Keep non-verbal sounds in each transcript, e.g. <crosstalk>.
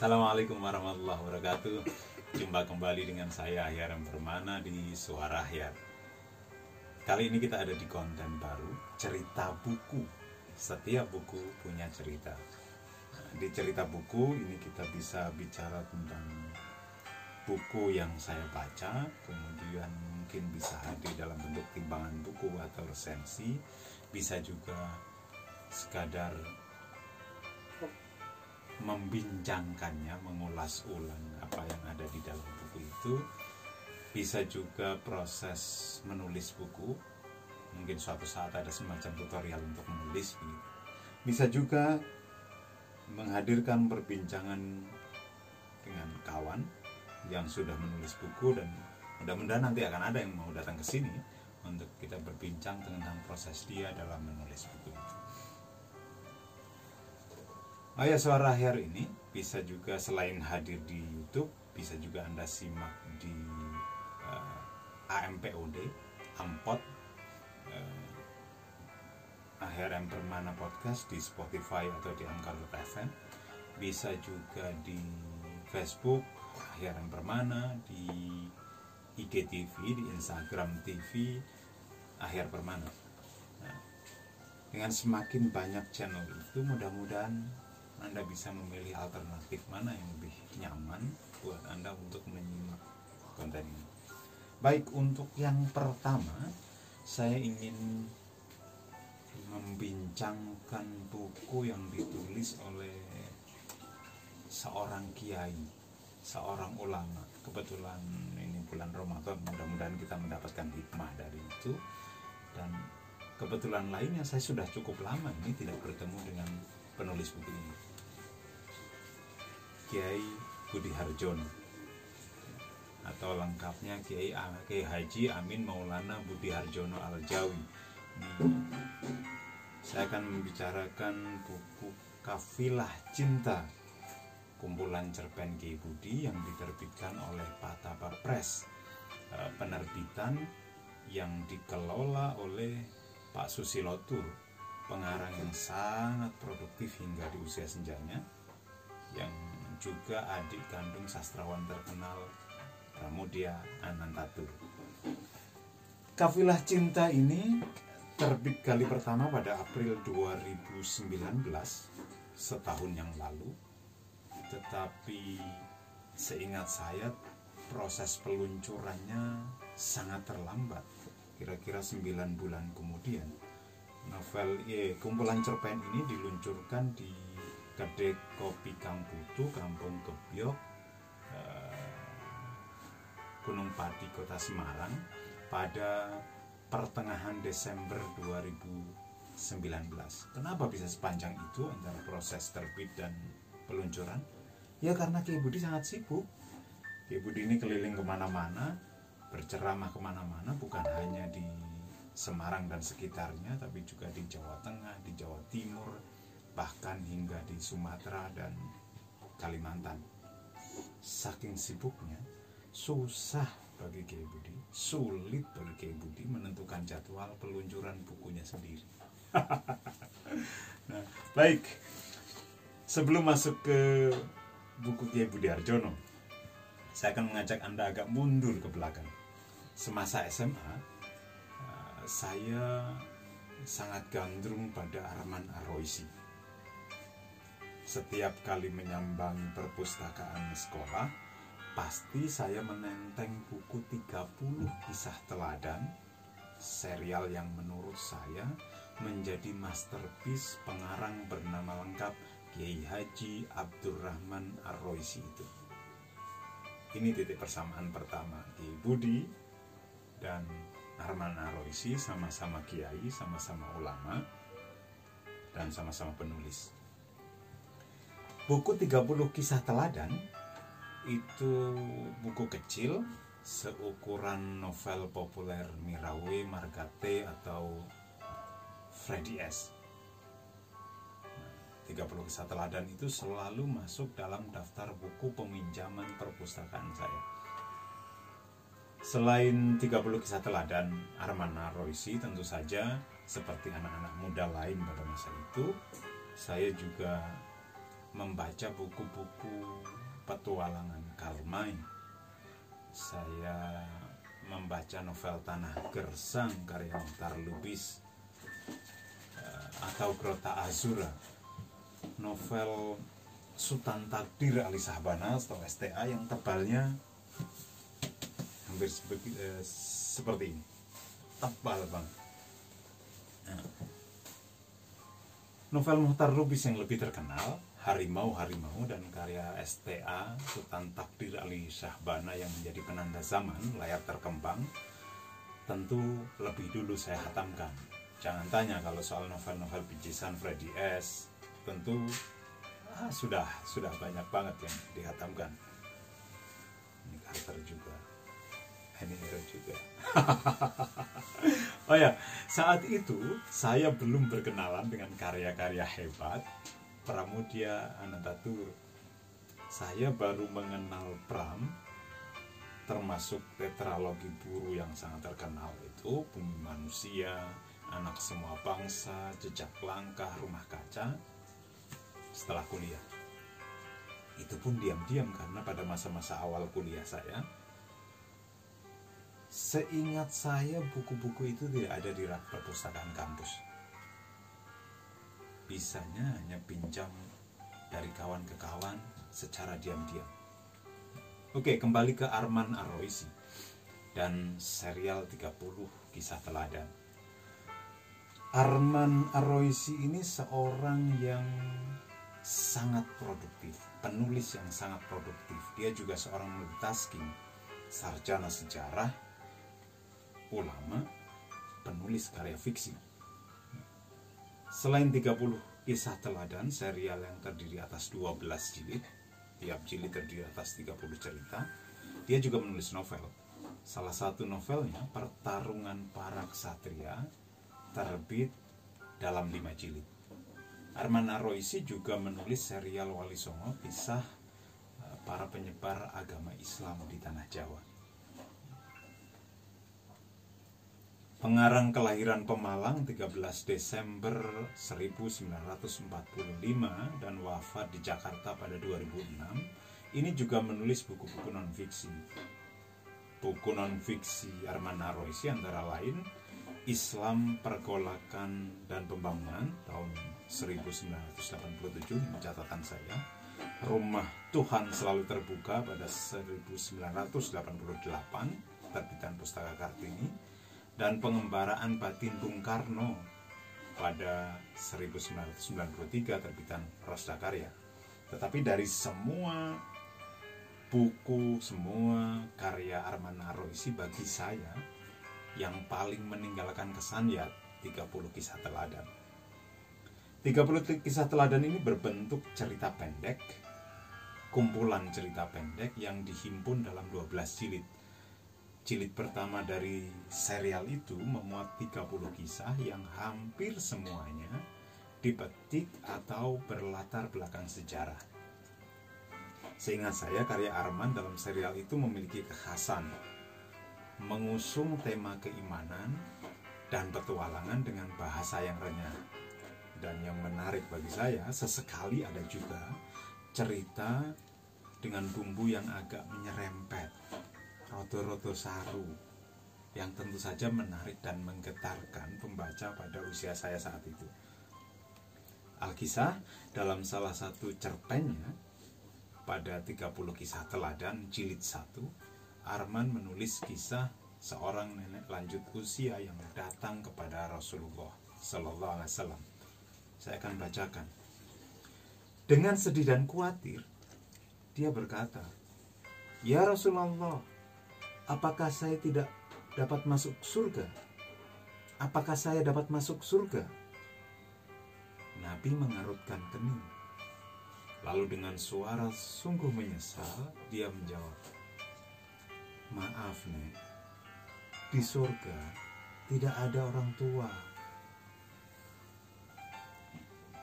Assalamualaikum warahmatullahi wabarakatuh. Jumpa kembali dengan saya Ahyar yang Permana di Suara Ahyar. Kali ini kita ada di konten baru Cerita buku. Setiap buku punya cerita. Di cerita buku ini kita bisa bicara tentang Buku yang saya baca Kemudian mungkin bisa hadir dalam bentuk timbangan buku atau resensi Bisa juga sekadar membincangkannya, mengulas ulang apa yang ada di dalam buku itu. Bisa juga proses menulis buku. Mungkin suatu saat ada semacam tutorial untuk menulis begitu. Bisa juga menghadirkan perbincangan dengan kawan yang sudah menulis buku dan mudah-mudahan nanti akan ada yang mau datang ke sini untuk kita berbincang tentang proses dia dalam menulis buku. Oh ya suara akhir ini bisa juga selain hadir di YouTube bisa juga anda simak di eh, AMPOD, Ampot, uh, Akhir yang Permana Podcast di Spotify atau di Anchor.fm bisa juga di Facebook yang Permana di IGTV, di Instagram TV Akhir Permana. Nah, dengan semakin banyak channel itu mudah-mudahan anda bisa memilih alternatif mana yang lebih nyaman buat Anda untuk menyimak konten ini. Baik, untuk yang pertama, saya ingin membincangkan buku yang ditulis oleh seorang kiai, seorang ulama. Kebetulan ini bulan Ramadan, mudah-mudahan kita mendapatkan hikmah dari itu. Dan kebetulan lainnya saya sudah cukup lama ini tidak bertemu dengan penulis buku ini. Kiai Budi Harjono. Atau lengkapnya Kiai, Kiai Haji Amin Maulana Budi Harjono Al Jawi. Ini saya akan membicarakan buku Kafilah Cinta kumpulan cerpen Kiai Budi yang diterbitkan oleh Patapa Press. Eh, penerbitan yang dikelola oleh Pak Susilo Tur. Pengarang yang sangat produktif hingga di usia senjanya yang juga adik kandung sastrawan terkenal Pramudia Anantatur. Kafilah Cinta ini terbit kali pertama pada April 2019 setahun yang lalu. Tetapi seingat saya proses peluncurannya sangat terlambat. Kira-kira 9 bulan kemudian. Novel eh, kumpulan cerpen ini diluncurkan di Kedai Kopi Kang Putu, Kampung Kebyok, eh, Gunung Pati, Kota Semarang pada pertengahan Desember 2019. Kenapa bisa sepanjang itu antara proses terbit dan peluncuran? Ya karena Kiai Budi sangat sibuk. Kiai Budi ini keliling ke mana-mana, berceramah ke mana-mana, bukan hanya di Semarang dan sekitarnya, tapi juga di Jawa Tengah, di Jawa Timur, bahkan hingga di Sumatera dan Kalimantan. Saking sibuknya, susah bagi Kiai Budi, sulit bagi Kiai Budi menentukan jadwal peluncuran bukunya sendiri. <laughs> nah, baik. Sebelum masuk ke buku Kiai Budi Arjono, saya akan mengajak Anda agak mundur ke belakang. Semasa SMA, eh, saya sangat gandrung pada Arman Aroisi setiap kali menyambangi perpustakaan sekolah, pasti saya menenteng buku 30 kisah teladan, serial yang menurut saya menjadi masterpiece pengarang bernama lengkap Kiai Haji Abdurrahman Arroisi itu. Ini titik persamaan pertama Kiai Budi dan Arman Arroisi sama-sama kiai, sama-sama ulama, dan sama-sama penulis buku 30 kisah teladan itu buku kecil seukuran novel populer Mirawe, Margate atau Freddy S. 30 kisah teladan itu selalu masuk dalam daftar buku peminjaman perpustakaan saya. Selain 30 kisah teladan Arman Naroisi tentu saja seperti anak-anak muda lain pada masa itu, saya juga membaca buku-buku petualangan Karl May. Saya membaca novel Tanah Gersang karya Muhtar Lubis eh, atau Grota Azura. Novel Sultan Takdir Ali Sahbana atau STA yang tebalnya hampir eh, seperti ini. Tebal banget. Nah, novel Muhtar Lubis yang lebih terkenal harimau-harimau dan karya STA Sultan Takdir Ali Syahbana yang menjadi penanda zaman layar terkembang. Tentu lebih dulu saya hatamkan. Jangan tanya kalau soal novel-novel pijisan Freddy S. Tentu ah, sudah sudah banyak banget yang dihatamkan. Ini Carter juga. Ini Hero juga. <laughs> Oh ya saat itu saya belum berkenalan dengan karya-karya hebat Pramudia Anantatur. Saya baru mengenal Pram termasuk tetralogi buru yang sangat terkenal itu Bumi Manusia, Anak Semua Bangsa, Jejak Langkah, Rumah Kaca setelah kuliah. Itu pun diam-diam karena pada masa-masa awal kuliah saya Seingat saya buku-buku itu tidak ada di rak perpustakaan kampus bisanya hanya pinjam dari kawan ke kawan secara diam-diam. Oke, kembali ke Arman Aroisi dan serial 30 kisah teladan. Arman Aroisi ini seorang yang sangat produktif, penulis yang sangat produktif. Dia juga seorang multitasking, sarjana sejarah, ulama, penulis karya fiksi Selain 30 kisah teladan, serial yang terdiri atas 12 jilid, tiap jilid terdiri atas 30 cerita, dia juga menulis novel. Salah satu novelnya, Pertarungan Para Ksatria, terbit dalam 5 jilid. Arman Aroisi juga menulis serial Wali Songo, kisah eh, para penyebar agama Islam di tanah Jawa. Pengarang kelahiran Pemalang 13 Desember 1945 dan wafat di Jakarta pada 2006 ini juga menulis buku-buku non-fiksi. Buku non-fiksi Arman Naroisi antara lain Islam Pergolakan dan Pembangunan tahun 1987 catatan saya Rumah Tuhan Selalu Terbuka pada 1988 terbitan Pustaka Kartini dan pengembaraan batin Bung Karno pada 1993 terbitan Rosda Karya. Tetapi dari semua buku, semua karya Arman Aroisi bagi saya yang paling meninggalkan kesan ya 30 kisah teladan. 30 kisah teladan ini berbentuk cerita pendek, kumpulan cerita pendek yang dihimpun dalam 12 jilid Jilid pertama dari serial itu memuat 30 kisah yang hampir semuanya dipetik atau berlatar belakang sejarah. Seingat saya karya Arman dalam serial itu memiliki kekhasan mengusung tema keimanan dan petualangan dengan bahasa yang renyah. Dan yang menarik bagi saya, sesekali ada juga cerita dengan bumbu yang agak menyerempet roto-roto saru yang tentu saja menarik dan menggetarkan pembaca pada usia saya saat itu. Alkisah dalam salah satu cerpennya pada 30 kisah teladan jilid 1 Arman menulis kisah seorang nenek lanjut usia yang datang kepada Rasulullah Sallallahu Alaihi Wasallam. Saya akan bacakan. Dengan sedih dan khawatir, dia berkata, Ya Rasulullah, apakah saya tidak dapat masuk surga? Apakah saya dapat masuk surga? Nabi mengarutkan kening. Lalu dengan suara sungguh menyesal, dia menjawab, Maaf, Nek, di surga tidak ada orang tua.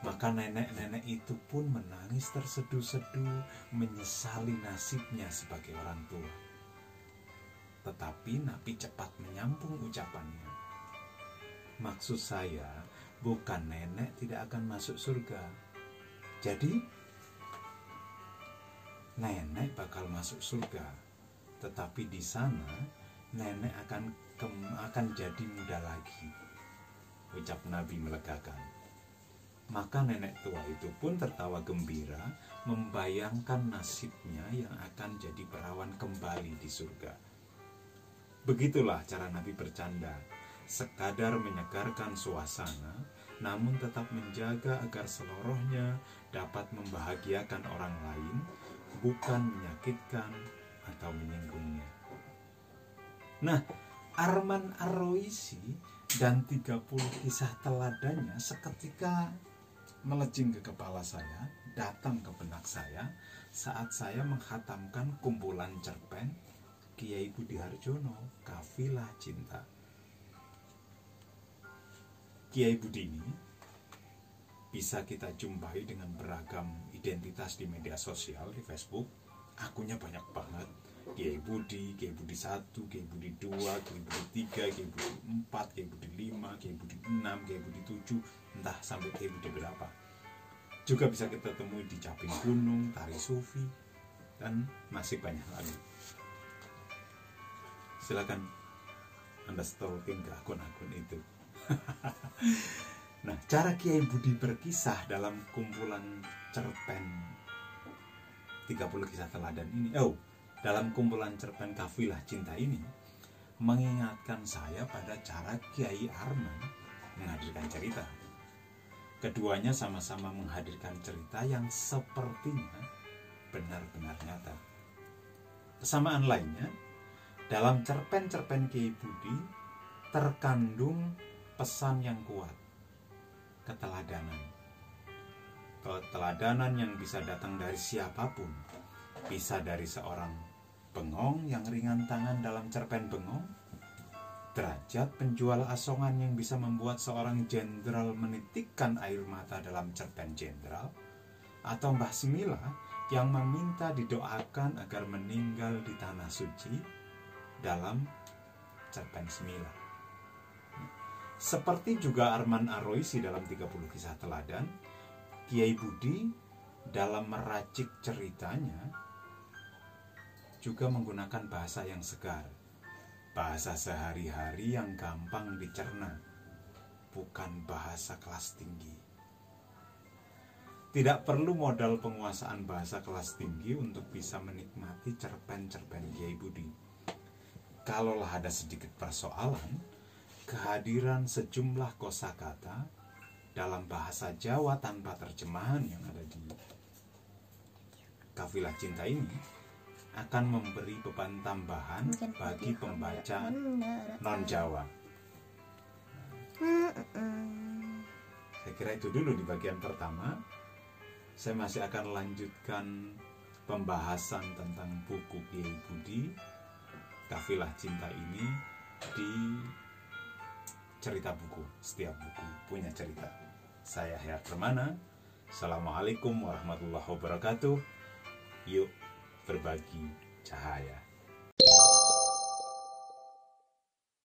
Maka nenek-nenek itu pun menangis terseduh-seduh menyesali nasibnya sebagai orang tua. Tetapi Nabi cepat menyampung ucapannya. Maksud saya, bukan nenek tidak akan masuk surga. Jadi, nenek bakal masuk surga tetapi di sana nenek akan akan jadi muda lagi ucap Nabi melegakan maka nenek tua itu pun tertawa gembira membayangkan nasibnya yang akan jadi perawan kembali di surga begitulah cara Nabi bercanda sekadar menyegarkan suasana namun tetap menjaga agar seluruhnya dapat membahagiakan orang lain bukan menyakitkan atau menyinggungnya. Nah, Arman Arroisi dan 30 kisah teladannya seketika melejing ke kepala saya, datang ke benak saya saat saya menghatamkan kumpulan cerpen Kiai Budi Harjono, Kafilah Cinta. Kiai Budi ini bisa kita jumpai dengan beragam identitas di media sosial di Facebook. Akunnya banyak banget. Kiai Budi, Kiai Budi 1, Kiai Budi 2, Kiai Budi 3, Kiai Budi 4, Kiai Budi 5, Kiai Budi 6, Kiai Budi 7, entah sampai Kiai Budi berapa. Juga bisa kita temui di Caping Gunung, Tari Sufi, dan masih banyak lagi. Silakan Anda stalking ke akun-akun itu. <laughs> nah, cara Kiai Budi berkisah dalam kumpulan cerpen 30 kisah teladan ini, oh, dalam kumpulan cerpen kafilah cinta ini mengingatkan saya pada cara Kiai Arman menghadirkan cerita. Keduanya sama-sama menghadirkan cerita yang sepertinya benar-benar nyata. Kesamaan lainnya, dalam cerpen-cerpen Kiai Budi terkandung pesan yang kuat, keteladanan. Keteladanan yang bisa datang dari siapa pun, bisa dari seorang bengong yang ringan tangan dalam cerpen bengong, derajat penjual asongan yang bisa membuat seorang jenderal menitikkan air mata dalam cerpen jenderal, atau Mbah Semila yang meminta didoakan agar meninggal di tanah suci dalam cerpen Semila. Seperti juga Arman Aroisi dalam 30 kisah teladan, Kiai Budi dalam meracik ceritanya juga menggunakan bahasa yang segar. Bahasa sehari-hari yang gampang dicerna, bukan bahasa kelas tinggi. Tidak perlu modal penguasaan bahasa kelas tinggi untuk bisa menikmati cerpen-cerpen Kiai Budi. Kalaulah ada sedikit persoalan, kehadiran sejumlah kosakata dalam bahasa Jawa tanpa terjemahan yang ada di kafilah cinta ini akan memberi beban tambahan bagi pembaca non Jawa. Saya kira itu dulu di bagian pertama. Saya masih akan lanjutkan pembahasan tentang buku Kiai Budi Kafilah Cinta ini di cerita buku. Setiap buku punya cerita. Saya Hayat Permana. Assalamualaikum warahmatullahi wabarakatuh. Yuk berbagi cahaya.